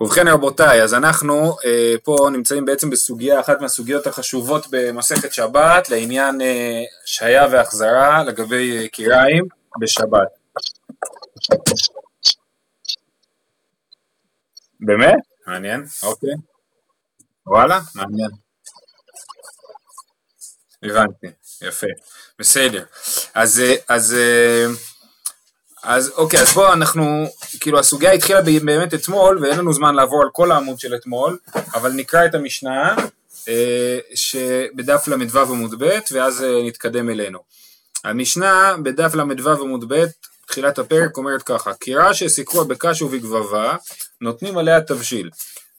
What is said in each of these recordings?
ובכן רבותיי, אז אנחנו אה, פה נמצאים בעצם בסוגיה, אחת מהסוגיות החשובות במסכת שבת לעניין אה, שהיה והחזרה לגבי אה, קיריים בשבת. באמת? מעניין, אוקיי. וואלה, מעניין. הבנתי, יפה, בסדר. אז, אה, אז אה, אז אוקיי, אז פה אנחנו, כאילו הסוגיה התחילה באמת אתמול, ואין לנו זמן לעבור על כל העמוד של אתמול, אבל נקרא את המשנה אה, שבדף ל"ו עמוד ב', ואז אה, נתקדם אלינו. המשנה בדף ל"ו עמוד ב', תחילת הפרק אומרת ככה, קירה שסיכוה בקש ובגבבה, נותנים עליה תבשיל.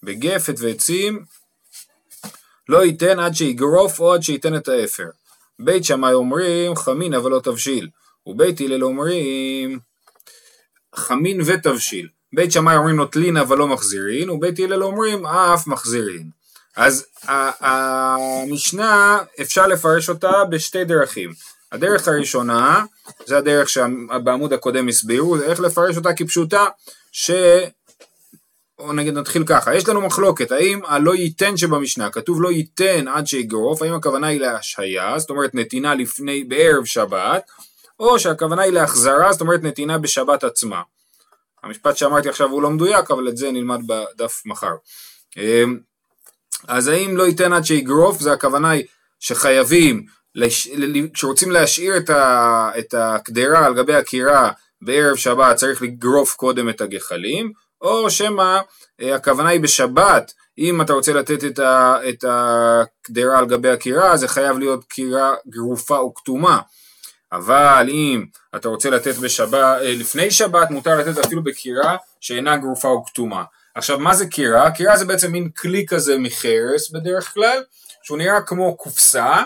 בגפת ועצים לא ייתן עד שיגרוף או עד שייתן את האפר. בית שמאי אומרים חמין אבל לא תבשיל, ובית הלל אומרים חמין ותבשיל. בית שמאי אומרים נוטלין אבל לא מחזירין, ובית הלל אומרים אף מחזירין. אז המשנה אפשר לפרש אותה בשתי דרכים. הדרך הראשונה, זה הדרך שבעמוד הקודם הסבירו, איך לפרש אותה כפשוטה, ש... או נגיד נתחיל ככה, יש לנו מחלוקת, האם הלא ייתן שבמשנה, כתוב לא ייתן עד שיגרוף, האם הכוונה היא להשהיה, זאת אומרת נתינה לפני, בערב שבת, או שהכוונה היא להחזרה, זאת אומרת נתינה בשבת עצמה. המשפט שאמרתי עכשיו הוא לא מדויק, אבל את זה נלמד בדף מחר. אמ, אז האם לא ייתן עד שיגרוף, זה הכוונה היא שחייבים, כשרוצים להשאיר את הקדרה על גבי הקירה בערב שבת צריך לגרוף קודם את הגחלים, או שמא אה, הכוונה היא בשבת, אם אתה רוצה לתת את הקדרה על גבי הקירה, זה חייב להיות קירה גרופה וכתומה. אבל אם אתה רוצה לתת בשבת, אה, לפני שבת מותר לתת אפילו בקירה שאינה גרופה או כתומה. עכשיו מה זה קירה? קירה זה בעצם מין כלי כזה מחרס בדרך כלל, שהוא נראה כמו קופסה,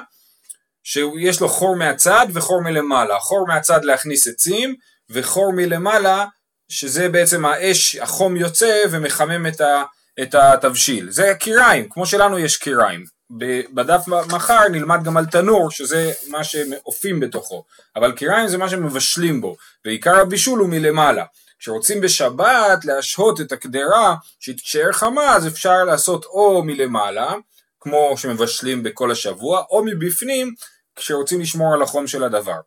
שיש לו חור מהצד וחור מלמעלה. חור מהצד להכניס עצים, וחור מלמעלה, שזה בעצם האש, החום יוצא ומחמם את, ה, את התבשיל. זה קיריים, כמו שלנו יש קיריים. בדף מחר נלמד גם על תנור, שזה מה שאופים בתוכו, אבל קיריים זה מה שמבשלים בו, ועיקר הבישול הוא מלמעלה. כשרוצים בשבת להשהות את הקדרה שהיא תישאר חמה, אז אפשר לעשות או מלמעלה, כמו שמבשלים בכל השבוע, או מבפנים, כשרוצים לשמור על החום של הדבר.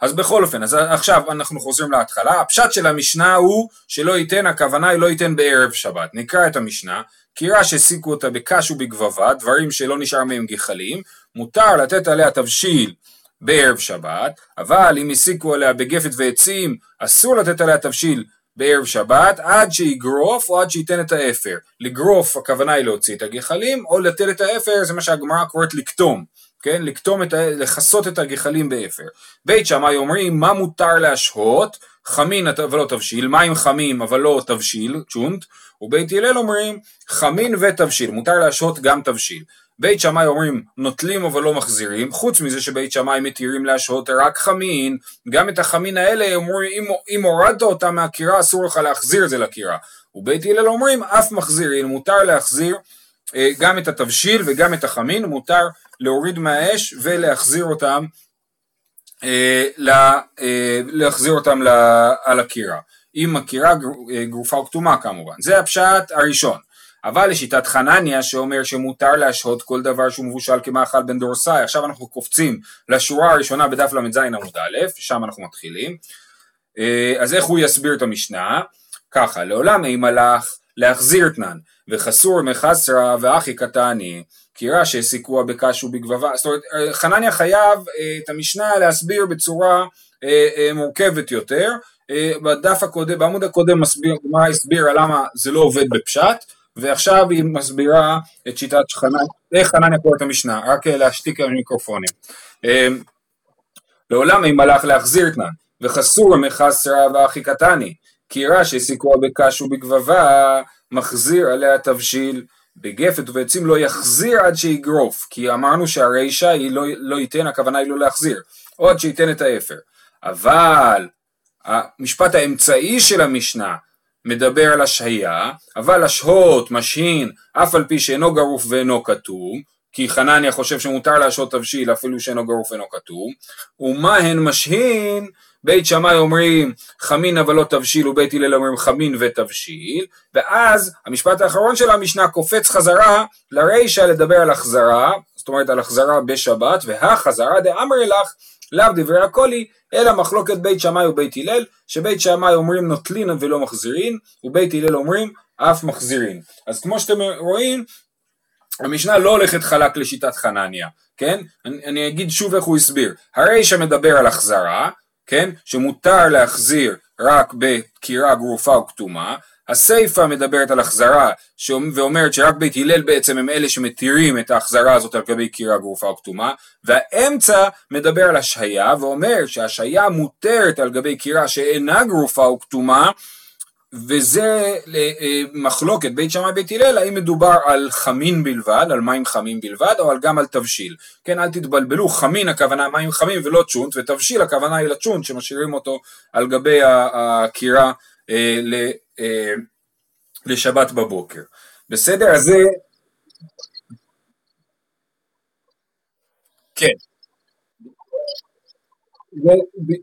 אז בכל אופן, אז עכשיו אנחנו חוזרים להתחלה, הפשט של המשנה הוא שלא ייתן, הכוונה היא לא ייתן בערב שבת. נקרא את המשנה, קירה שהסיקו אותה בקש ובגבבה, דברים שלא נשאר מהם גחלים, מותר לתת עליה תבשיל בערב שבת, אבל אם הסיקו עליה בגפת ועצים, אסור לתת עליה תבשיל בערב שבת, עד שיגרוף או עד שייתן את האפר. לגרוף הכוונה היא להוציא את הגחלים, או לתת את האפר זה מה שהגמרא קוראת לקטום. כן, לקטום את ה... לכסות את הגחלים באפר. בית שמאי אומרים מה מותר להשהות, חמין ולא תבשיל, מים חמים אבל לא תבשיל, צ'ונט, ובית הלל אומרים חמין ותבשיל, מותר להשהות גם תבשיל. בית שמאי אומרים נוטלים אבל לא מחזירים, חוץ מזה שבית שמאי מתירים להשהות רק חמין, גם את החמין האלה אומרים אם, אם הורדת אותה מהקירה אסור לך להחזיר את זה לקירה. ובית הלל אומרים אף מחזירים, מותר להחזיר אה, גם את התבשיל וגם את החמין, מותר להוריד מהאש ולהחזיר אותם אה, אה, להחזיר אותם על הקירה. עם הקירה גרופה או כתומה כמובן. זה הפשט הראשון. אבל לשיטת חנניה שאומר שמותר להשהות כל דבר שהוא מבושל כמאכל בן דורסאי, עכשיו אנחנו קופצים לשורה הראשונה בדף ל"ז עמוד א', שם אנחנו מתחילים. אז איך הוא יסביר את המשנה? ככה, לעולם אין מלאך להחזיר תנן, וחסור מחסרה ואחי קטני, קירה שהסיקוה בקש ובגבבה, זאת אומרת חנניה חייב אה, את המשנה להסביר בצורה אה, אה, מורכבת יותר, בדף הקודם, בעמוד הקודם מסביר, מה הסבירה למה זה לא עובד בפשט, ועכשיו היא מסבירה את שיטת חנניה, איך חנניה קורא את המשנה, רק להשתיק על המיקרופונים. לעולם אם הלך להחזיר תנן, וחסור מחסרה ואחי קטני, קירה שהסיקוה בקש ובגבבה, מחזיר עליה תבשיל. בגפת ובעצים לא יחזיר עד שיגרוף, כי אמרנו שהרישה היא לא, לא ייתן, הכוונה היא לא להחזיר, או עד שייתן את האפר. אבל המשפט האמצעי של המשנה מדבר על השהיה, אבל השהות, משהין, אף על פי שאינו גרוף ואינו כתום, כי חנניה חושב שמותר להשהות תבשיל אפילו שאינו גרוף ואינו כתום, ומה הן משהין? בית שמאי אומרים חמין אבל לא תבשיל ובית הלל אומרים חמין ותבשיל ואז המשפט האחרון של המשנה קופץ חזרה לרישא לדבר על החזרה זאת אומרת על החזרה בשבת והחזרה דאמרי לך לאו דברי הקולי אלא מחלוקת בית שמאי ובית הלל שבית שמאי אומרים נוטלין ולא מחזירין ובית הלל אומרים אף מחזירין אז כמו שאתם רואים המשנה לא הולכת חלק לשיטת חנניה, כן? אני, אני אגיד שוב איך הוא הסביר. הרי שמדבר על החזרה, כן? שמותר להחזיר רק בקירה גרופה או כתומה, הסיפא מדברת על החזרה ואומרת שרק בית הלל בעצם הם אלה שמתירים את ההחזרה הזאת על גבי קירה גרופה או כתומה והאמצע מדבר על השהיה ואומר שהשהיה מותרת על גבי קירה שאינה גרופה או כתומה וזה אה, מחלוקת בית שמאי בית הלל האם מדובר על חמין בלבד, על מים חמים בלבד או גם על תבשיל. כן אל תתבלבלו, חמין הכוונה מים חמים ולא צ'ונט ותבשיל הכוונה היא לצ'ונט שמשאירים אותו על גבי הקירה אה, אה, לשבת בבוקר. בסדר? אז זה... כן.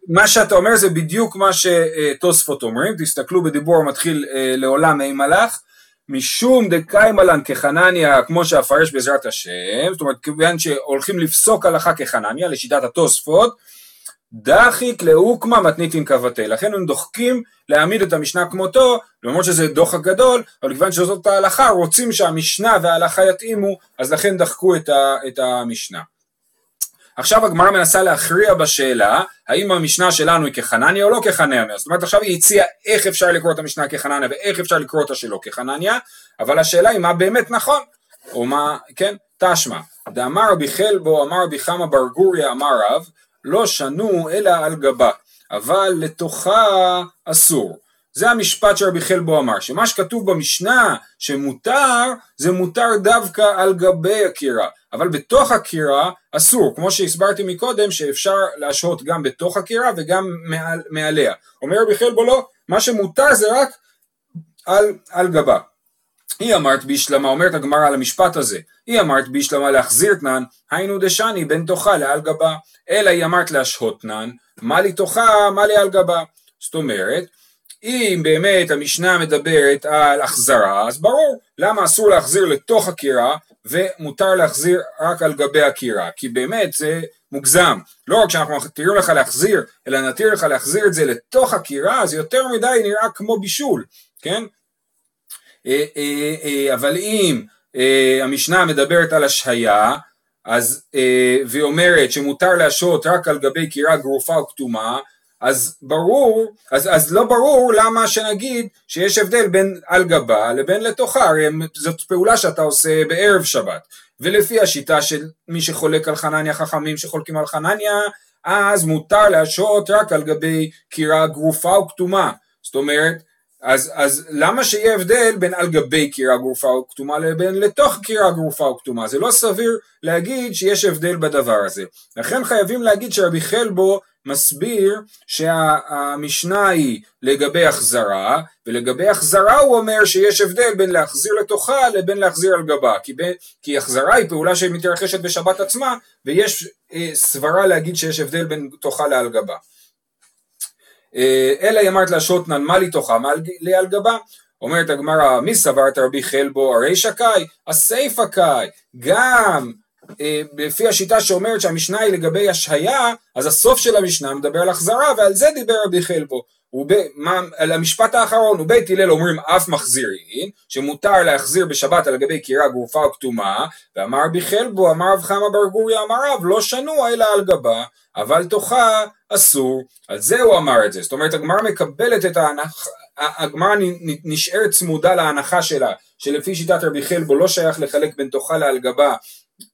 מה שאתה אומר זה בדיוק מה שתוספות אומרים, תסתכלו בדיבור המתחיל אה, לעולם אי מלאך, משום דקיימלן כחנניה כמו שאפרש בעזרת השם, זאת אומרת כיוון שהולכים לפסוק הלכה כחנניה לשיטת התוספות, דחיק לאוקמה מתניתין קבתי, לכן הם דוחקים להעמיד את המשנה כמותו, למרות שזה דוחק גדול, אבל כיוון שזאת ההלכה רוצים שהמשנה וההלכה יתאימו, אז לכן דחקו את המשנה. עכשיו הגמרא מנסה להכריע בשאלה האם המשנה שלנו היא כחנניה או לא כחנניה, זאת אומרת עכשיו היא הציעה איך אפשר לקרוא את המשנה כחנניה ואיך אפשר לקרוא אותה שלא כחנניה, אבל השאלה היא מה באמת נכון, או מה, כן, תשמע, דאמר רבי חלבו אמר רבי חמא בר גוריה אמר רב, לא שנו אלא על גבה, אבל לתוכה אסור. זה המשפט שרבי חלבו אמר, שמה שכתוב במשנה שמותר, זה מותר דווקא על גבי הקירה, אבל בתוך הקירה אסור, כמו שהסברתי מקודם שאפשר להשהות גם בתוך הקירה וגם מעל, מעליה. אומר רבי חלבו לא, מה שמותר זה רק על, על גבה. היא אמרת בישלמה, אומרת הגמרא על המשפט הזה, היא אמרת בישלמה להחזיר תנן, היינו דשני בין תוכה לעל גבה, אלא היא אמרת להשהות תנן, מה לי תוכה, מה לי על גבה. זאת אומרת, אם באמת המשנה מדברת על החזרה, אז ברור למה אסור להחזיר לתוך הקירה ומותר להחזיר רק על גבי הקירה, כי באמת זה מוגזם. לא רק שאנחנו מתירים לך להחזיר, אלא נתיר לך להחזיר את זה לתוך הקירה, אז יותר מדי נראה כמו בישול, כן? אה, אה, אה, אבל אם המשנה מדברת על השהיה, אז, והיא אומרת שמותר להשעות רק על גבי קירה גרופה או כתומה, אז ברור, אז, אז לא ברור למה שנגיד שיש הבדל בין על גבה לבין לתוכה, הרי זאת פעולה שאתה עושה בערב שבת, ולפי השיטה של מי שחולק על חנניה, חכמים שחולקים על חנניה, אז מותר להשעות רק על גבי קירה גרופה או כתומה, זאת אומרת, אז, אז למה שיהיה הבדל בין על גבי קירה גרופה או כתומה לבין לתוך קירה גרופה או כתומה? זה לא סביר להגיד שיש הבדל בדבר הזה. לכן חייבים להגיד שרבי חלבו מסביר שהמשנה היא לגבי החזרה, ולגבי החזרה הוא אומר שיש הבדל בין להחזיר לתוכה לבין להחזיר על גבה, כי, ב, כי החזרה היא פעולה שמתרחשת בשבת עצמה, ויש אה, סברה להגיד שיש הבדל בין תוכה לעל גבה. אה, אלא אמרת ננמלי תוכה מה לי על גבה, אומרת הגמרא מי סברת רבי חלבו? הרי שקאי, הסיפא קאי, גם לפי השיטה שאומרת שהמשנה היא לגבי השהיה, אז הסוף של המשנה מדבר על החזרה ועל זה דיבר רבי חלבו. על המשפט האחרון, ובית הלל אומרים אף מחזירין, שמותר להחזיר בשבת על גבי קירה גרופה או כתומה, ואמר רבי חלבו, אמר רב חמא בר גוריה, אמר רב, לא שנוע אלא על גבה, אבל תוכה אסור, על זה הוא אמר את זה. זאת אומרת, הגמרא מקבלת את ההנחה, הגמרא נשארת צמודה להנחה שלה, שלפי שיטת רבי חלבו לא שייך לחלק בין תוכה לעל גבה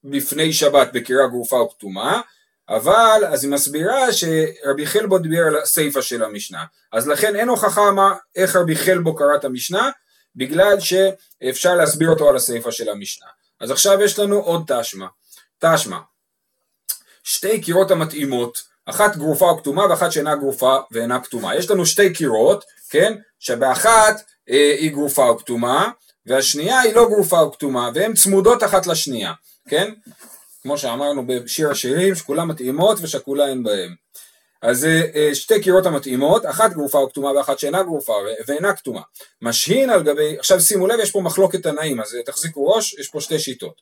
לפני שבת בקירה גרופה או כתומה, אבל אז היא מסבירה שרבי חלבו דיבר על הסיפא של המשנה, אז לכן אין הוכחה מה, איך רבי חלבו קרא את המשנה, בגלל שאפשר להסביר אותו על הסיפא של המשנה. אז עכשיו יש לנו עוד תשמע. תשמע, שתי קירות המתאימות, אחת גרופה או כתומה ואחת שאינה גרופה ואינה כתומה. יש לנו שתי קירות, כן, שבאחת אה, היא גרופה או כתומה, והשנייה היא לא גרופה או כתומה, והן צמודות אחת לשנייה. כן? כמו שאמרנו בשיר השירים, שכולם מתאימות ושכולה אין בהם. אז זה אה, שתי קירות המתאימות, אחת גרופה או כתומה ואחת שאינה גרופה ואינה כתומה. משהין על גבי, עכשיו שימו לב, יש פה מחלוקת תנאים, אז תחזיקו ראש, יש פה שתי שיטות.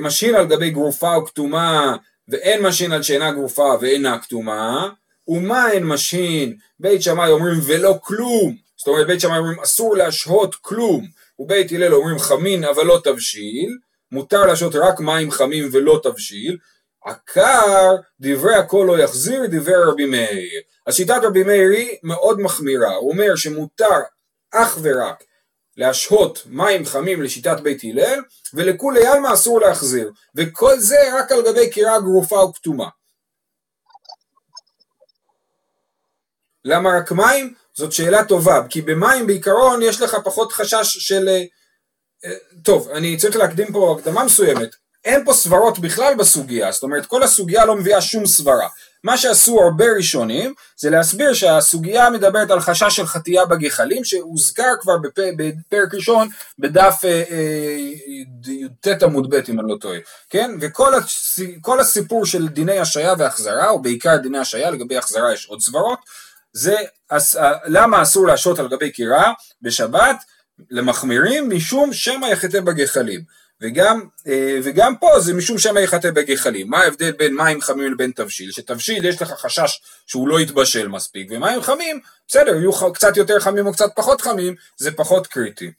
משהין על גבי גרופה או כתומה ואין משהין על שאינה גרופה ואינה כתומה, ומה אין משהין? בית שמאי אומרים ולא כלום, זאת אומרת בית שמאי אומרים אסור להשהות כלום, ובית הלל אומרים חמין אבל לא תבשיל, מותר להשהות רק מים חמים ולא תבשיל, עקר דברי הכל לא יחזיר דברי רבי מאיר. אז שיטת רבי מאיר היא מאוד מחמירה, הוא אומר שמותר אך ורק להשהות מים חמים לשיטת בית הלל ולכולי עלמא אסור להחזיר וכל זה רק על גבי קירה גרופה או כתומה. למה רק מים? זאת שאלה טובה כי במים בעיקרון יש לך פחות חשש של אה, טוב אני צריך להקדים פה הקדמה מסוימת. אין פה סברות בכלל בסוגיה זאת אומרת כל הסוגיה לא מביאה שום סברה. מה שעשו הרבה ראשונים זה להסביר שהסוגיה מדברת על חשש של חטייה בגחלים שהוזכר כבר בפרק ראשון בדף אה, אה, י"ט עמוד ב' אם אני לא טועה, כן? וכל הסיפור של דיני השעיה והחזרה, או בעיקר דיני השעיה, לגבי החזרה יש עוד סברות, זה למה אסור להשעות על גבי קירה בשבת למחמירים משום שמא יחטא בגחלים. וגם, אה, וגם פה זה משום שמא יחטא בגחלים. מה ההבדל בין מים חמים לבין תבשיל? שתבשיל יש לך חשש שהוא לא יתבשל מספיק, ומים חמים, בסדר, יהיו קצת יותר חמים או קצת פחות חמים, זה פחות קריטי.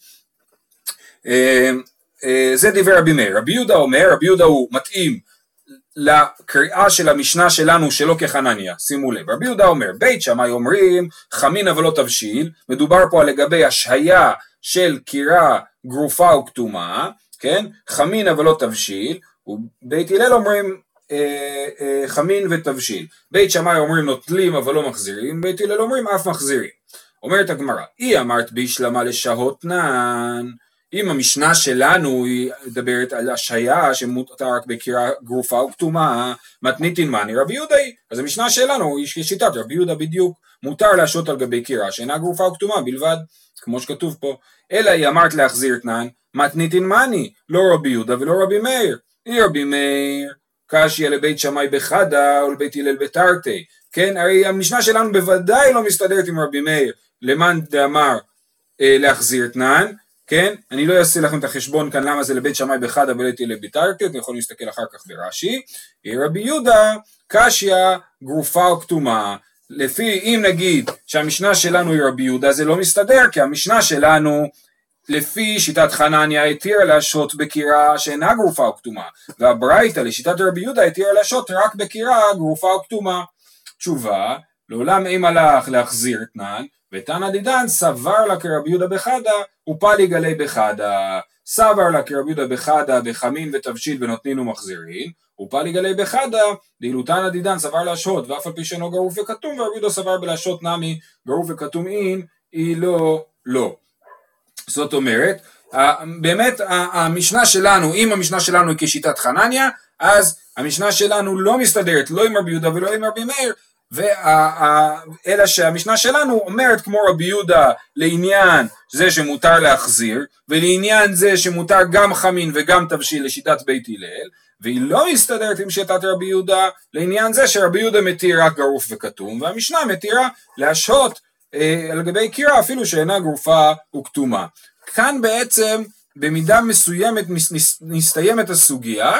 אה, אה, זה דברי רבי מאיר. רבי יהודה אומר, רבי יהודה הוא מתאים לקריאה של המשנה שלנו שלא כחנניה, שימו לב, רבי יהודה אומר, בית שמאי אומרים חמין אבל לא תבשיל, מדובר פה לגבי השהיה של קירה גרופה או כתומה, כן? חמין אבל לא תבשיל, ובית הלל אומרים אה, אה, חמין ותבשיל. בית שמאי אומרים נוטלים אבל לא מחזירים, בית הלל אומרים אף מחזירים. אומרת הגמרא, היא אמרת בישלמה לשהות נן, אם המשנה שלנו היא מדברת על השהיה שמותר רק בקירה גרופה או כתומה, מתניתין מאני רבי יהודה היא, אז המשנה שלנו היא שיטת רבי יהודה בדיוק, מותר להשעות על גבי קירה שאינה גרופה או כתומה בלבד, כמו שכתוב פה, אלא היא אמרת להחזיר תנן, מתניתין מאני, לא רבי יהודה ולא רבי מאיר. היא רבי מאיר, קשיא לבית שמאי בחדה או לבית הלל בתרתי. כן, הרי המשנה שלנו בוודאי לא מסתדרת עם רבי מאיר, למאן דאמר אה, להחזיר תנן, כן? אני לא אעשה לכם את החשבון כאן למה זה לבית שמאי בחדה ולבית הלל בתרתי, אתם יכולים להסתכל אחר כך ברש"י. רבי יהודה, קשיא, גרופה או כתומה. לפי, אם נגיד שהמשנה שלנו היא רבי יהודה, זה לא מסתדר, כי המשנה שלנו לפי שיטת חנניה התירה להשעות בקירה שאינה גרופה או כתומה, והברייתא לשיטת רבי יהודה התירה להשעות רק בקירה גרופה או כתומה. תשובה, לעולם אם הלך להחזיר תנן, ותנא דידן סבר לה כרבי יהודה בחדה, ופלי גלי בחדה. סבר לה כרבי יהודה בחדה בחמין ותבשיל ונותנין ומחזירין, ופלי גלי בחדה, דאילו תנא דידן סבר להשעות, ואף על פי שאינו גרוף וכתום, ורבי יהודה סבר בלהשעות נמי גרוף וכתום אין, היא לא לא. זאת אומרת, באמת המשנה שלנו, אם המשנה שלנו היא כשיטת חנניה, אז המשנה שלנו לא מסתדרת לא עם רבי יהודה ולא עם רבי מאיר, אלא שהמשנה שלנו אומרת כמו רבי יהודה לעניין זה שמותר להחזיר, ולעניין זה שמותר גם חמין וגם תבשיל לשיטת בית הלל, והיא לא מסתדרת עם שיטת רבי יהודה לעניין זה שרבי יהודה מתיר רק גרוף וכתום, והמשנה מתירה להשהות אה, על גבי קירה אפילו שאינה גרופה וכתומה. כאן בעצם במידה מסוימת מסתיימת הסוגיה,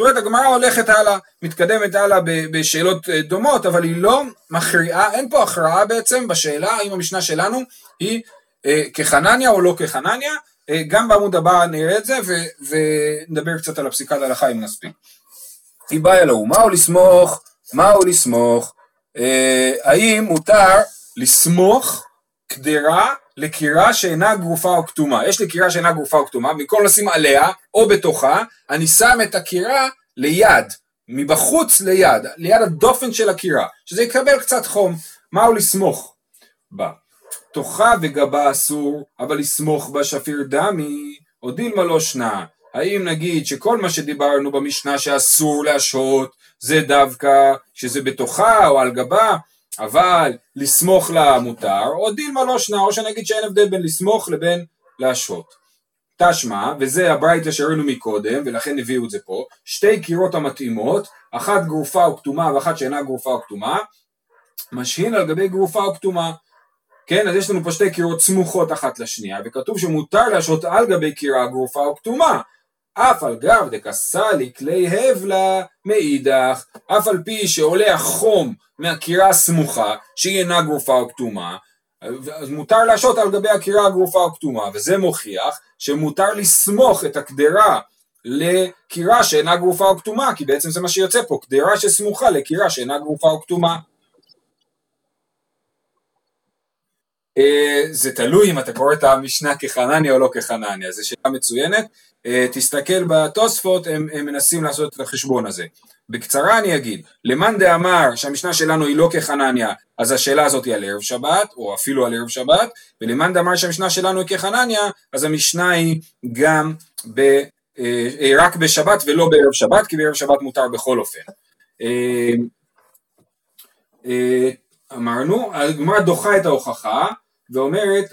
זאת אומרת הגמרא הולכת הלאה, מתקדמת הלאה בשאלות אה, דומות, אבל היא לא מכריעה, אין פה הכרעה בעצם בשאלה האם המשנה שלנו היא אה, כחנניה או לא כחנניה, אה, גם בעמוד הבא נראה את זה ו- ונדבר קצת על הפסיקת ההלכה אם נספיק. היא באה אלוהו, מהו לסמוך? מהו לסמוך? אה, האם מותר לסמוך קדרה לקירה שאינה גרופה או כתומה. יש לי קירה שאינה גרופה או כתומה, במקום לשים עליה או בתוכה, אני שם את הקירה ליד, מבחוץ ליד, ליד הדופן של הקירה, שזה יקבל קצת חום. מהו לסמוך בה? תוכה וגבה אסור, אבל לסמוך בה שפיר דמי, או דילמה לא שנה. האם נגיד שכל מה שדיברנו במשנה שאסור להשהות זה דווקא שזה בתוכה או על גבה, אבל לסמוך לה מותר, או דילמה לא שנה, או שנגיד שאין הבדל בין לסמוך לבין להשהות. תשמע, וזה הברייתא שראינו מקודם, ולכן הביאו את זה פה, שתי קירות המתאימות, אחת גרופה או כתומה ואחת שאינה גרופה או כתומה, משהין על גבי גרופה או כתומה. כן, אז יש לנו פה שתי קירות סמוכות אחת לשנייה, וכתוב שמותר להשעות על גבי קירה גרופה או כתומה. אף על גב דקסלי כלי הבלה מאידך, אף על פי שעולה החום מהקירה הסמוכה, שהיא אינה גרופה או כתומה, אז מותר להשעות על גבי הקירה הגרופה או כתומה, וזה מוכיח שמותר לסמוך את הקדרה לקירה שאינה גרופה או כתומה, כי בעצם זה מה שיוצא פה, קדרה שסמוכה לקירה שאינה גרופה או כתומה. אה, זה תלוי אם אתה קורא את המשנה כחנניה או לא כחנניה, זו שאלה מצוינת. אה, תסתכל בתוספות, הם, הם מנסים לעשות את החשבון הזה. בקצרה אני אגיד, למאן דאמר שהמשנה שלנו היא לא כחנניה, אז השאלה הזאת היא על ערב שבת, או אפילו על ערב שבת, ולמאן דאמר שהמשנה שלנו היא כחנניה, אז המשנה היא גם ב, אה, אה, רק בשבת ולא בערב שבת, כי בערב שבת מותר בכל אופן. אה, אה, אמרנו, הגמרא דוחה את ההוכחה, ואומרת,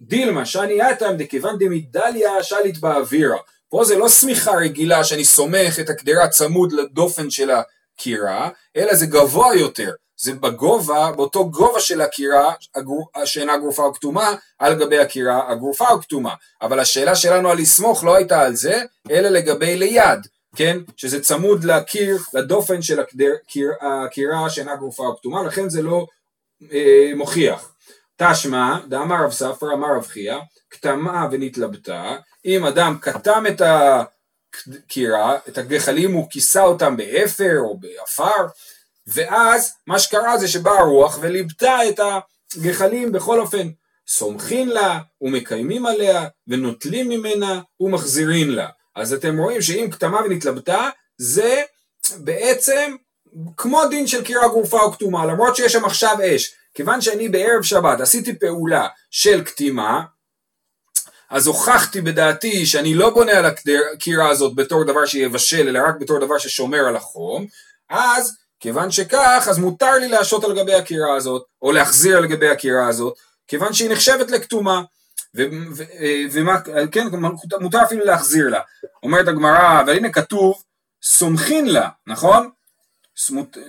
דילמה שאני יתם דכיוון דמדליה שלית באווירה. פה זה לא שמיכה רגילה שאני סומך את הקדרה צמוד לדופן של הקירה, אלא זה גבוה יותר. זה בגובה, באותו גובה של הקירה שאינה גרופה או קטומה, על גבי הקירה הגרופה או קטומה. אבל השאלה שלנו על לסמוך לא הייתה על זה, אלא לגבי ליד, כן? שזה צמוד לקיר, לדופן של הקדר, קיר, הקירה שאינה גרופה או קטומה, לכן זה לא אה, מוכיח. תא שמע, דאמר רב ספרא, אמר רב חייא, קטמה ונתלבתה, אם אדם קטם את הקירה, את הגחלים הוא כיסה אותם באפר או באפר, ואז מה שקרה זה שבאה הרוח וליבתה את הגחלים בכל אופן. סומכין לה ומקיימים עליה ונוטלים ממנה ומחזירין לה. אז אתם רואים שאם כתמה ונתלבטה זה בעצם כמו דין של קירה גרופה או כתומה. למרות שיש שם עכשיו אש כיוון שאני בערב שבת עשיתי פעולה של כתימה אז הוכחתי בדעתי שאני לא בונה על הקירה הזאת בתור דבר שיבשל אלא רק בתור דבר ששומר על החום אז כיוון שכך, אז מותר לי להשעות על גבי הקירה הזאת, או להחזיר על גבי הקירה הזאת, כיוון שהיא נחשבת לכתומה. ומה, כן, מותר אפילו להחזיר לה. אומרת הגמרא, אבל הנה כתוב, סומכין לה, נכון?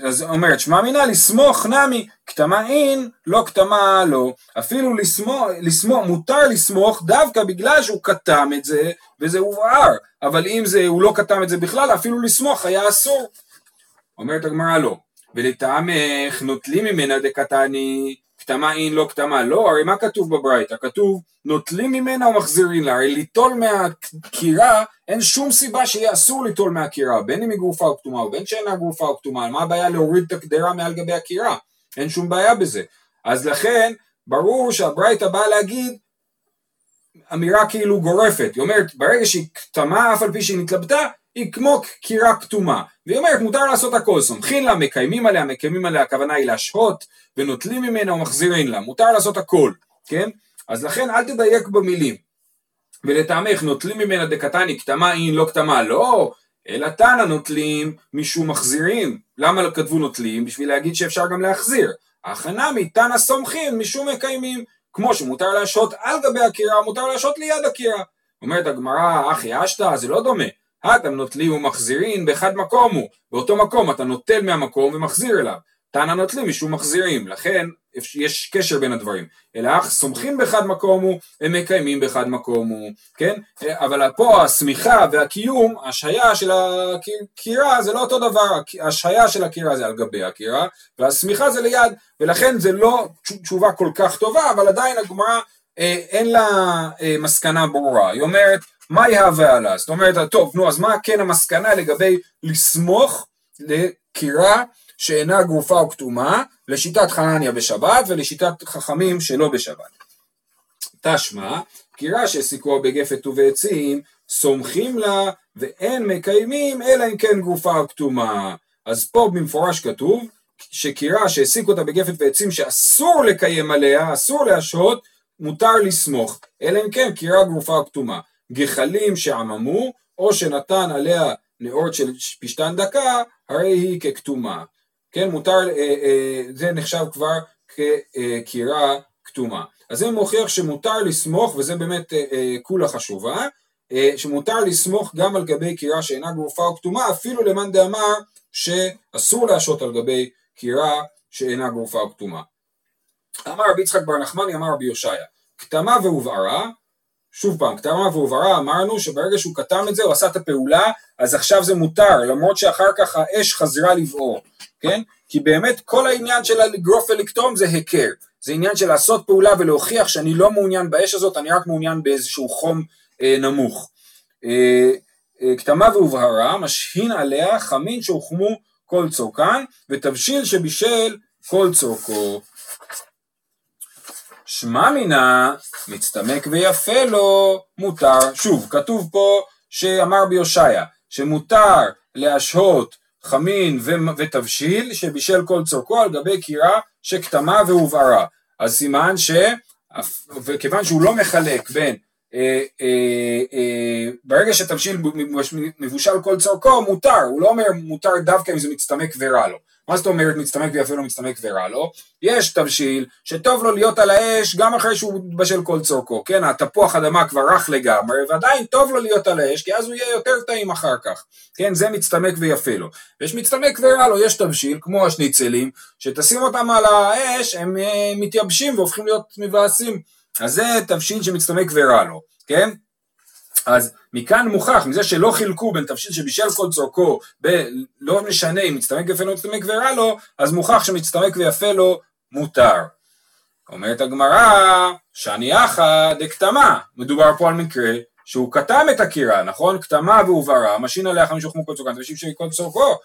אז אומרת, שמע מינה לסמוך נמי, כתמה אין, לא כתמה לא. אפילו לסמוך, לסמוך, מותר לסמוך דווקא בגלל שהוא כתם את זה, וזה הובהר. אבל אם זה, הוא לא כתם את זה בכלל, אפילו לסמוך היה אסור. אומרת הגמרא לא, ולטעמך נוטלים ממנה דקתני כתמה אין לא כתמה לא, הרי מה כתוב בברייתא? כתוב נוטלים ממנה ומחזירים לה, הרי ליטול מהקירה אין שום סיבה שיהיה אסור ליטול מהקירה, בין אם היא גרופה או כתומה ובין שאינה גרופה או כתומה, מה הבעיה להוריד את הקדרה מעל גבי הקירה? אין שום בעיה בזה. אז לכן ברור שהברייתא באה להגיד אמירה כאילו גורפת, היא אומרת ברגע שהיא כתמה אף על פי שהיא נתלבטה היא כמו קירה כתומה, והיא אומרת מותר לעשות הכל, סומכין לה, מקיימים עליה, מקיימים עליה, הכוונה היא להשהות ונוטלים ממנה ומחזירים לה, מותר לעשות הכל, כן? אז לכן אל תדייק במילים. ולטעמך נוטלים ממנה דקתני כתמה אין לא כתמה לא, אלא תנא נוטלים משום מחזירים. למה כתבו נוטלים? בשביל להגיד שאפשר גם להחזיר. הכנה מתנא סומכים משום מקיימים. כמו שמותר להשהות על גבי הקירה, מותר להשהות ליד הקירה. אומרת הגמרא, אחי אשתא, זה לא דומה. האדם נוטלים ומחזירים באחד מקום הוא, באותו מקום אתה נוטל מהמקום ומחזיר אליו. תנא נוטלים משום מחזירים, לכן יש קשר בין הדברים. אלא אך סומכים באחד מקום הוא, הם מקיימים באחד מקום הוא, כן? אבל פה השמיכה והקיום, השהיה של הקירה זה לא אותו דבר, השהיה של הקירה זה על גבי הקירה, והשמיכה זה ליד, ולכן זה לא תשובה כל כך טובה, אבל עדיין הגמרא אה, אין לה אה, מסקנה ברורה. היא אומרת מה יהווה עלה? זאת אומרת, טוב, נו, אז מה כן המסקנה לגבי לסמוך לקירה שאינה גרופה או כתומה, לשיטת חנניה בשבת ולשיטת חכמים שלא בשבת. תשמע, קירה שהעסיקוה בגפת ובעצים, סומכים לה ואין מקיימים אלא אם כן גרופה או כתומה. אז פה במפורש כתוב שקירה שהעסיק אותה בגפת ועצים שאסור לקיים עליה, אסור להשהות, מותר לסמוך, אלא אם כן קירה גרופה או כתומה. גחלים שעממו, או שנתן עליה נאורת של פשתן דקה, הרי היא ככתומה. כן, מותר, אה, אה, זה נחשב כבר כקירה כתומה. אז זה מוכיח שמותר לסמוך, וזה באמת אה, כולה חשובה, שמותר לסמוך גם על גבי קירה שאינה גרופה או כתומה, אפילו למאן דאמר שאסור להשעות על גבי קירה שאינה גרופה או כתומה. אמר רבי יצחק בר נחמני אמר רבי יושעיה, כתמה והובערה, שוב פעם, כתמה והובערה אמרנו שברגע שהוא כתם את זה הוא עשה את הפעולה אז עכשיו זה מותר למרות שאחר כך האש חזרה לבעור, כן? כי באמת כל העניין של לגרוף ולקטום זה היכר, זה עניין של לעשות פעולה ולהוכיח שאני לא מעוניין באש הזאת, אני רק מעוניין באיזשהו חום אה, נמוך. אה, אה, כתמה והובהרה, משהין עליה חמין שהוחמו כל צורכן, ותבשיל שבישל כל צורכו. שמע מינה, מצטמק ויפה לו, מותר. שוב, כתוב פה שאמר ביושעיה, שמותר להשהות חמין ותבשיל שבישל כל צורכו על גבי קירה שכתמה והובערה. אז סימן ש... וכיוון שהוא לא מחלק בין אה, אה, אה, ברגע שתבשיל מבושל כל צורכו מותר, הוא לא אומר מותר דווקא אם זה מצטמק ורע לו. מה זאת אומרת מצטמק ויפה לו מצטמק ורע לו? יש תבשיל שטוב לו להיות על האש גם אחרי שהוא בשל כל צורכו, כן? התפוח אדמה כבר רך לגמרי ועדיין טוב לו להיות על האש כי אז הוא יהיה יותר טעים אחר כך, כן? זה מצטמק ויפה לו. ויש מצטמק ורע לו, יש תבשיל כמו השניצלים שתשים אותם על האש הם מתייבשים והופכים להיות מבאסים. אז זה תבשיל שמצטמק ורע לו, כן? אז מכאן מוכח, מזה שלא חילקו בין תבשיל שבישל כל צורכו, ב- לא משנה אם מצטמק ויפה לו מצטמק ורע לו, אז מוכח שמצטמק ויפה לו מותר. אומרת הגמרא, שאני הכא דקטמה, מדובר פה על מקרה שהוא קטם את הקירה, נכון? קטמה והובערה, משהין עליה חמין שהוחמו כל צורכן, תבשיל שכל צורכו,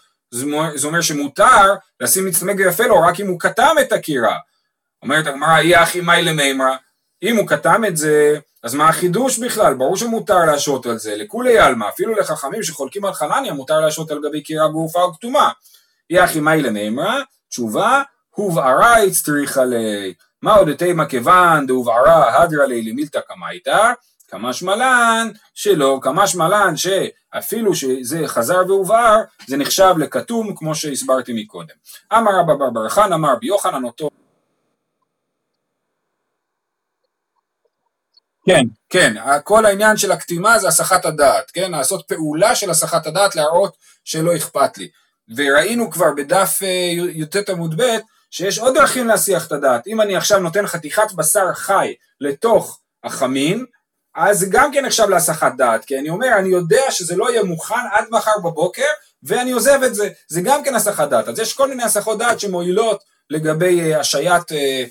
זה אומר שמותר לשים מצטמק ויפה לו רק אם הוא קטם את הקירה. אומרת הגמרא, אי אחי מאי למימרא, אם הוא כתם את זה, אז מה החידוש בכלל? ברור שמותר להשעות על זה, לכולי עלמא, אפילו לחכמים שחולקים על חנניה מותר להשעות על גבי קירה גרופה או כתומה. יחי מאי למימרא, תשובה, הובערה הצטריכה לי. מה עוד תימא כיוון דהובערה הדרא לי למילתא קמייתא, כמשמע לן שלא, כמשמע לן שאפילו שזה חזר והובער, זה נחשב לכתום כמו שהסברתי מקודם. אמר רבא בר בר חן, אמר ביוחנן אותו כן, כן, כל העניין של הקטימה זה הסחת הדעת, כן, לעשות פעולה של הסחת הדעת להראות שלא אכפת לי. וראינו כבר בדף אה, י"ט עמוד ב' שיש עוד דרכים להסיח את הדעת. אם אני עכשיו נותן חתיכת בשר חי לתוך החמין, אז גם כן נחשב להסחת דעת, כי אני אומר, אני יודע שזה לא יהיה מוכן עד מחר בבוקר, ואני עוזב את זה, זה גם כן הסחת דעת. אז יש כל מיני הסחות דעת שמועילות לגבי אה, השעיית אה,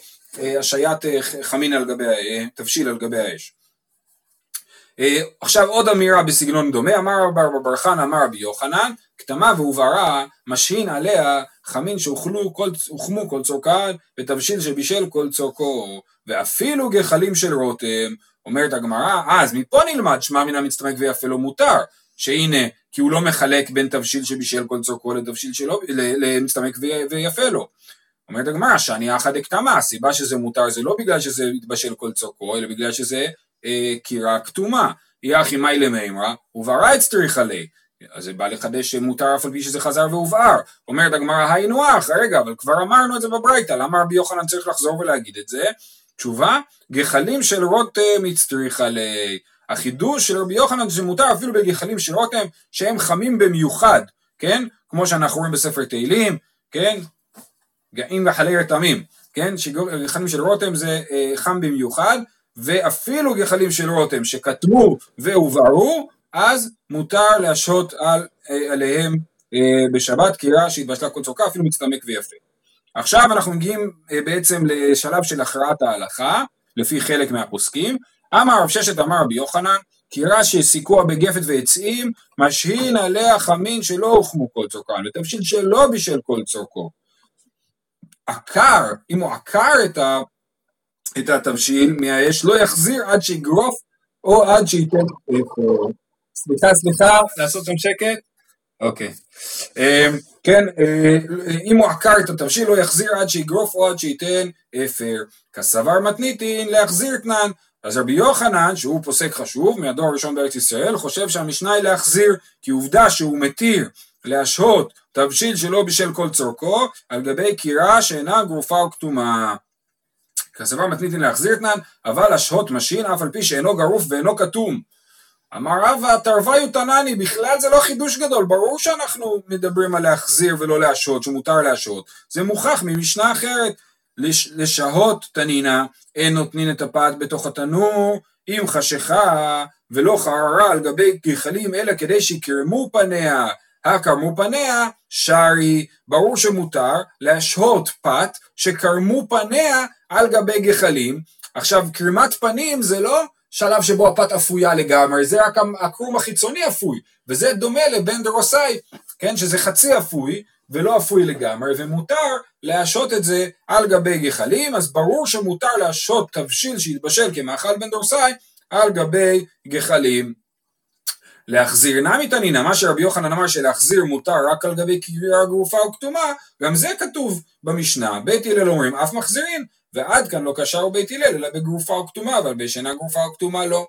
השעיית אה, חמין על גבי, אה, תבשיל על גבי האש. עכשיו עוד אמירה בסגנון דומה, אמר רבי בר חנא אמר רבי יוחנן, כתמה והובהרה משהין עליה חמין שהוחמו כל, כל צורכן ותבשיל שבישל כל צורכו ואפילו גחלים של רותם אומרת הגמרא אז מפה נלמד שמע מן המצטמק ויפה לו מותר שהנה כי הוא לא מחלק בין תבשיל שבישל כל צורכו לתבשיל שלו למצטמק ויפה לו אומרת הגמרא שאני אחא דקתמה, הסיבה שזה מותר זה לא בגלל שזה התבשל כל צורכו, אלא בגלל שזה אה, קירה כתומה. יחי מאי למימרא, וברא אצטריך עלי. אז זה בא לחדש שמותר אף על פי שזה חזר והובהר. אומרת הגמרא היינו אח, רגע, אבל כבר אמרנו את זה בברייתא, למה רבי יוחנן צריך לחזור ולהגיד את זה? תשובה, גחלים של רותם הצטריך עלי. החידוש של רבי יוחנן זה מותר אפילו בגחלים של רותם שהם חמים במיוחד, כן? כמו שאנחנו רואים בספר תהילים, כן? גאים וחלי רתמים, כן? שגחלים של רותם זה אה, חם במיוחד, ואפילו גחלים של רותם שכתבו והובערו, אז מותר להשהות על, אה, עליהם אה, בשבת קירה שהתבשלה כל צורכה, אפילו מצטמק ויפה. עכשיו אנחנו מגיעים אה, בעצם לשלב של הכרעת ההלכה, לפי חלק מהפוסקים. אמר רב ששת אמר רבי יוחנן, קירה שסיכוה בגפת ועצים, משהין עליה חמין שלא הוחמו כל צורכן, ותבשיל שלא בשל כל צורכו. עקר, אם הוא עקר את, ה, את התבשיל מהאש, לא יחזיר עד שיגרוף או עד שייתן אפר. סליחה, סליחה, לעשות שם שקט? אוקיי. אמ, כן, אה, אם הוא עקר את התבשיל לא יחזיר עד שיגרוף או עד שייתן אפר. קסבר מתניתין להחזיר תנן. אז רבי יוחנן, שהוא פוסק חשוב מהדור הראשון בארץ ישראל, חושב שהמשנה היא להחזיר, כי עובדה שהוא מתיר להשהות תבשיל שלא בשל כל צורכו על גבי קירה שאינה גרופה או קטומה. קסבר מתניתין להחזיר תנן, אבל להשהות משהין אף על פי שאינו גרוף ואינו קטום. אמר רבא תרוויהו תנינהי, בכלל זה לא חידוש גדול, ברור שאנחנו מדברים על להחזיר ולא להשהות, שמותר להשהות, זה מוכח ממשנה אחרת, לש, לשהות תנינה, אין נותנין את הפת בתוך התנור, אם חשיכה ולא חררה על גבי גחלים אלא כדי שיקרמו פניה, הקרמו פניה, שרי, ברור שמותר להשהות פת שקרמו פניה על גבי גחלים. עכשיו קרימת פנים זה לא שלב שבו הפת אפויה לגמרי, זה רק הקרום החיצוני אפוי, וזה דומה לבן דרוסאי, כן, שזה חצי אפוי ולא אפוי לגמרי, ומותר להשעות את זה על גבי גחלים, אז ברור שמותר להשעות תבשיל שהתבשל כמאכל בן דורסאי על גבי גחלים. להחזיר נמי תנינא, מה שרבי יוחנן אמר שלהחזיר מותר רק על גבי קריאה גרופה או כתומה, גם זה כתוב במשנה, בית הלל אומרים אף מחזירים, ועד כאן לא קשר בית הלל אלא בגרופה או כתומה, אבל בשנה גרופה או כתומה לא.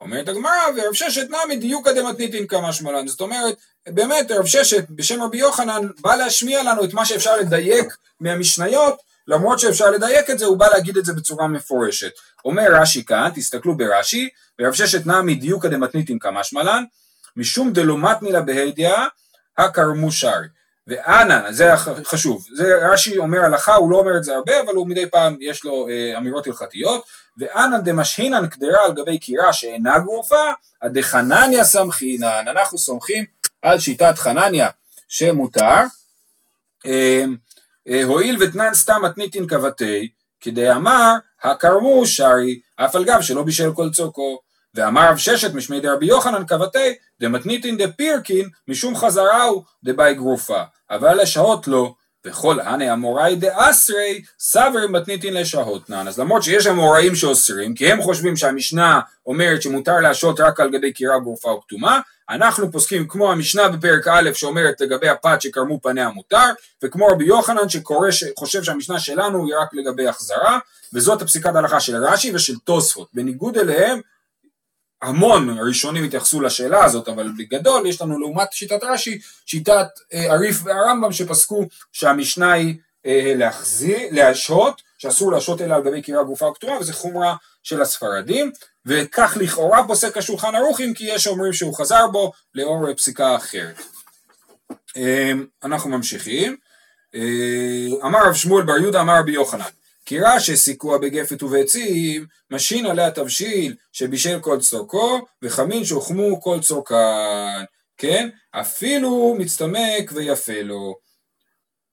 אומרת הגמרא, ורב ששת נמי דיוקא דמתניתין כמה שמלן, זאת אומרת, באמת רב ששת בשם רבי יוחנן בא להשמיע לנו את מה שאפשר לדייק מהמשניות, למרות שאפשר לדייק את זה, הוא בא להגיד את זה בצורה מפורשת. אומר רש"י כאן, תסתכלו ברש"י, ורב ששת נמי דיוקא דמתניתין כמה שמלן, משום דלא מתנילה בהדיע, הכרמו שרי. ואנא, זה חשוב, זה רש"י אומר הלכה, הוא לא אומר את זה הרבה, אבל הוא מדי פעם יש לו אה, אמירות הלכתיות, ואנא דמשהינן קדרה על גבי קירה שאינה גרופה, הדחנניה סמכינן, אנחנו סומכים על שיטת חנניה שמותר, אה, אה, הואיל ותנן סתם מתניתין כבתי, כדי אמר, הכרמו שרי, אף על גב שלא בישל כל צורכו. ואמר רב ששת משמי דרבי יוחנן כבתי דמתניתין דפירקין משום חזראו דבאי גרופה אבל לשהות לא וכל הנה אמוראי דאסרי סברי מתניתין לשהות נן. אז למרות שיש אמוראים שאוסרים כי הם חושבים שהמשנה אומרת שמותר להשהות רק על גבי קירה גרופה או כתומה אנחנו פוסקים כמו המשנה בפרק א' שאומרת לגבי הפת שקרמו פניה מותר וכמו רבי יוחנן שחושב שהמשנה שלנו היא רק לגבי החזרה וזאת הפסיקת ההלכה של רש"י ושל תוספות. בניגוד אליהם המון ראשונים התייחסו לשאלה הזאת, אבל בגדול יש לנו לעומת שיטת רש"י, שיטת אה, הריף והרמב"ם שפסקו שהמשנה היא אה, להחזיר, להשהות, שאסור להשהות אלא על גבי קירה גופה וכתומה, וזה חומרה של הספרדים, וכך לכאורה פוסק השולחן ערוך, אם כי יש אומרים שהוא חזר בו לאור פסיקה אחרת. אה, אנחנו ממשיכים. אמר רב שמואל בר יהודה אמר רבי יוחנן כירה שהסיקוה בגפת ובעצים, משהין עליה תבשיל שבישל כל צורכו, וחמין שהוחמו כל צורכן, כן? אפילו מצטמק ויפה לו.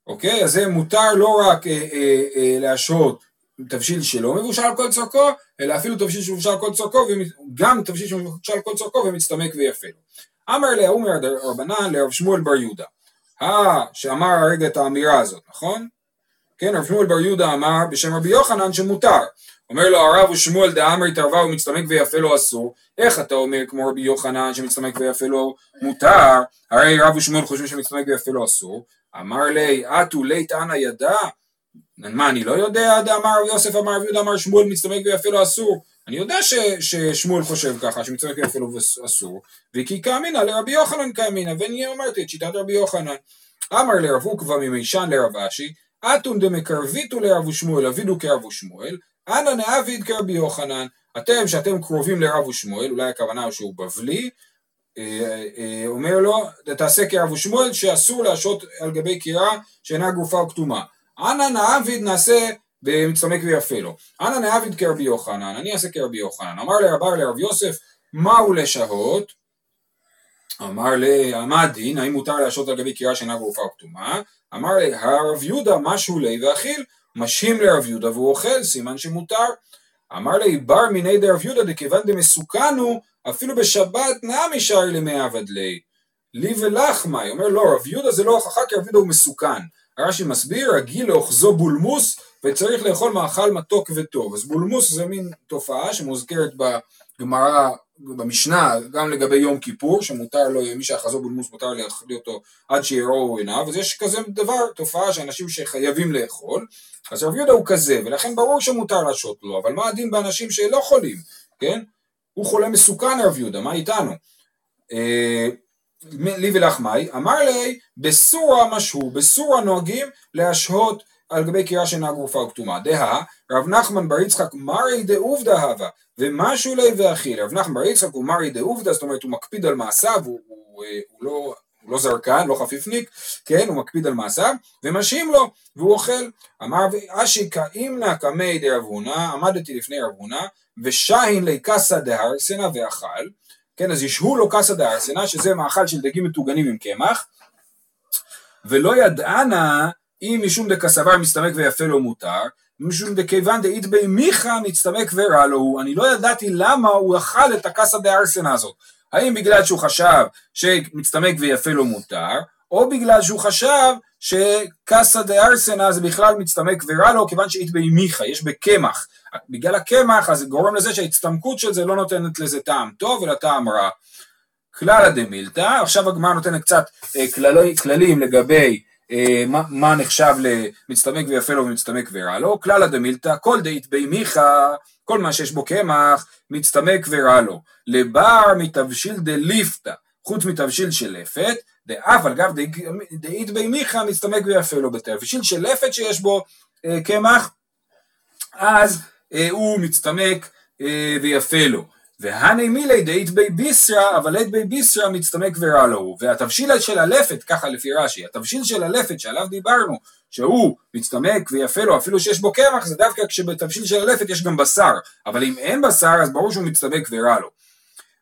אוקיי? אז זה מותר לא רק אה, אה, אה, להשהות תבשיל שלא מבושל כל צורכו, אלא אפילו תבשיל שמבושל כל צורכו, גם תבשיל שמבושל כל צורכו ומצטמק ויפה לו. אמר לאומר רבנן לרב שמואל בר יהודה. אה, שאמר הרגע את האמירה הזאת, נכון? כן, רב שמואל בר יהודה אמר בשם רבי יוחנן שמותר. אומר לו הרב ושמואל דאמר התערבה ומצטמק ויפה לו אסור, איך אתה אומר כמו רבי יוחנן שמצטמק ויפה לו מותר, הרי רב ושמואל חושבים שמצטמק ויפה לו אסור, אמר לי אתו לית אנא ידע, מה אני לא יודע, דאמר רב יוסף אמר רב יהודה אמר שמואל מצטמק ויפה לו אסור, אני יודע ש, ששמואל חושב ככה, שמצטמק ויפה לו אסור, וכי כאמינא לרבי יוחנן כאמינא, ואני אמרתי את שיטת רבי יוחנן. אמר לרב עוקבא ממישן לרב אשי, אתון דמקרביתו לרב ושמואל אבידו כרב ושמואל, אנא נאביד כרבי יוחנן, אתם שאתם קרובים לרב ושמואל, אולי הכוונה הוא שהוא בבלי, אה, אה, אומר לו, תעשה כרב ושמואל שאסור להשעות על גבי קירה שאינה גופה או כתומה. אנא נאביד נעשה במצטמק ויפה לו. אנא נאביד כרבי יוחנן, אני אעשה כרבי יוחנן. אמר לרבר לרב יוסף, מהו לשהות? אמר לי, מה דין, האם מותר להשעות על גבי קירה שאינה גרופה או כתומה? אמר לי, הרב יהודה משהו לי ואכיל, משים לרב יהודה והוא אוכל, סימן שמותר. אמר לי, בר מיני דרב יהודה דכיוון דמסוכן הוא, אפילו בשבת נמי שרי למי עבד לי. לי ולך מאי, אומר לא, רב יהודה זה לא הוכחה כי רב יהודה הוא מסוכן. רש"י מסביר, רגיל לאוחזו בולמוס וצריך לאכול מאכל מתוק וטוב. אז בולמוס זה מין תופעה שמוזכרת בגמרא במשנה גם לגבי יום כיפור שמותר לו, מי שאחזו בולמוס מותר לאכול אותו עד שיראו עיניו אז יש כזה דבר, תופעה שאנשים שחייבים לאכול אז רב יהודה הוא כזה ולכן ברור שמותר להשעות לו אבל מה הדין באנשים שלא חולים, כן? הוא חולה מסוכן רב יהודה, מה איתנו? אה, לי ולך מאי, אמר לי בסורה משהו, בסורה נוהגים להשהות על גבי קירה שאינה גרופה או כתומה. דהה, רב נחמן בר יצחק מרי דעובדא הווה, ומשהו ליה ואכיל. רב נחמן בר יצחק הוא מרי דעובדא, זאת אומרת הוא מקפיד על מעשיו, הוא, הוא, הוא, הוא לא... הוא לא זרקן, לא חפיפניק, כן, הוא מקפיד על מעשיו, ומשאים לו, והוא אוכל. אמר אשי כאימנה קמי דרב הונא, עמדתי לפני רב הונא, ושהין לי קסא דהרסנא ואכל, כן, אז ישהו לו קסא דהרסנא, שזה מאכל של דגים מטוגנים עם קמח, ולא ידענה אם משום דקסבר מסתמק ויפה לו מותר, משום דכיוון דאית בי מיכה מצטמק ורע לו הוא, אני לא ידעתי למה הוא אכל את הקסא דהרסנא הזאת, האם בגלל שהוא חשב שמצטמק ויפה לו מותר, או בגלל שהוא חשב שקסא דארסנא זה בכלל מצטמק ורע לו כיוון שאית בי מיכה, יש בקמח, בגלל הקמח אז גורם לזה שההצטמקות של זה לא נותנת לזה טעם טוב אלא טעם רע. כלל דמילתא, עכשיו הגמרא נותנת קצת אה, כללי, כללים לגבי מה, מה נחשב למצטמק ויפה לו ומצטמק ורע לו, כלל דמילתא, כל דאית בי מיכה, כל מה שיש בו קמח, מצטמק ורע לו. לבר מתבשיל דליפתא, חוץ מתבשיל של לפת, דאף על גב דאית בי מיכה מצטמק ויפה לו בתבשיל של לפת שיש בו אה, קמח, אז אה, הוא מצטמק אה, ויפה לו. והני מילי דאית בי ביסרא, אבל עת בי ביסרא מצטמק ורע לו. והתבשיל של הלפת, ככה לפי רש"י, התבשיל של הלפת שעליו דיברנו, שהוא מצטמק ויפה לו, אפילו שיש בו קמח, זה דווקא כשבתבשיל של הלפת יש גם בשר. אבל אם אין בשר, אז ברור שהוא מצטמק ורע לו.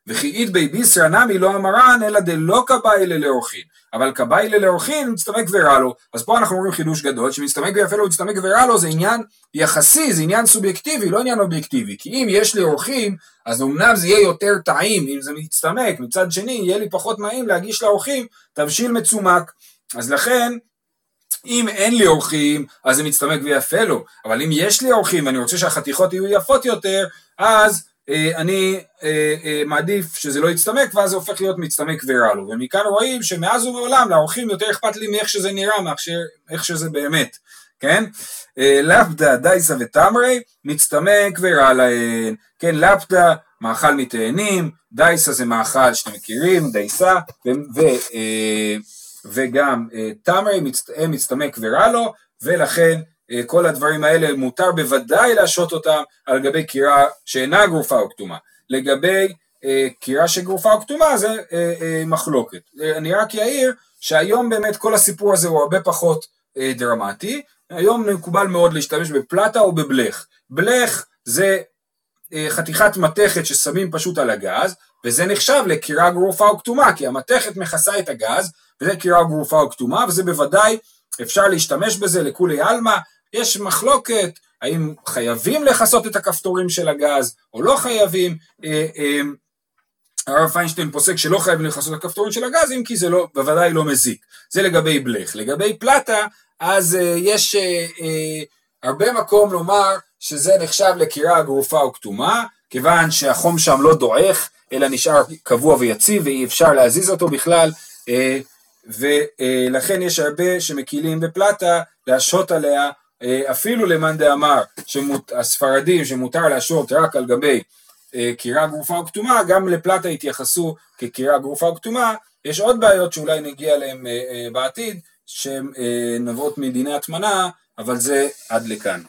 וכי אית בי ביסרא נמי לא אמרן, אלא דלא כבאי לאורחין. אבל כבאי לאורחין מצטמק ורע לו. אז פה אנחנו רואים חידוש גדול, שמצטמק ויפה לו, מצטמק ורע לו, זה עניין יחסי, זה עניין סובייקטיבי, לא עניין אובייקטיבי. כי אם יש לי אורחים, אז אמנם זה יהיה יותר טעים אם זה מצטמק, מצד שני יהיה לי פחות נעים להגיש לאורחים תבשיל מצומק. אז לכן, אם אין לי אורחים, אז זה מצטמק ויפה לו, אבל אם יש לי אורחים ואני רוצה שהחתיכות יהיו יפות יותר, אז אני אה, אה, מעדיף שזה לא יצטמק ואז זה הופך להיות מצטמק ורע לו ומכאן רואים שמאז ומעולם לאורחים יותר אכפת לי מאיך שזה נראה מאיך שזה באמת כן? לפדה דייסה ותמרי מצטמק ורע להן כן לפדה מאכל מתאנים דייסה זה מאכל שאתם מכירים דייסה ו, ו, וגם תמרי מצטמק ורע לו ולכן אה, כל הדברים האלה מותר בוודאי להשעות אותם על גבי קירה שאינה גרופה או כתומה. לגבי אה, קירה שגרופה או כתומה זה אה, אה, מחלוקת. אה, אני רק אעיר שהיום באמת כל הסיפור הזה הוא הרבה פחות אה, דרמטי. היום מקובל מאוד להשתמש בפלטה או בבלך. בלך זה אה, חתיכת מתכת ששמים פשוט על הגז, וזה נחשב לקירה גרופה או כתומה, כי המתכת מכסה את הגז, וזה קירה גרופה או כתומה, וזה בוודאי אפשר להשתמש בזה לכולי עלמא, יש מחלוקת האם חייבים לכסות את הכפתורים של הגז או לא חייבים. אה, אה, הרב פיינשטיין פוסק שלא חייבים לכסות את הכפתורים של הגז אם כי זה לא, בוודאי לא מזיק. זה לגבי בלך. לגבי פלטה אז uh, יש הרבה מקום לומר שזה נחשב לקירה גרופה או כתומה כיוון שהחום שם לא דועך אלא נשאר קבוע ויציב ואי אפשר להזיז אותו בכלל ולכן יש הרבה שמקילים בפלטה להשהות עליה אה, אפילו למאן דאמר הספרדים שמותר להשעות רק על גבי אה, קירה גרופה או כתומה, גם לפלטה התייחסו כקירה גרופה או כתומה, יש עוד בעיות שאולי נגיע אליהן אה, בעתיד, שהן נובעות מדיני הטמנה, אבל זה עד לכאן.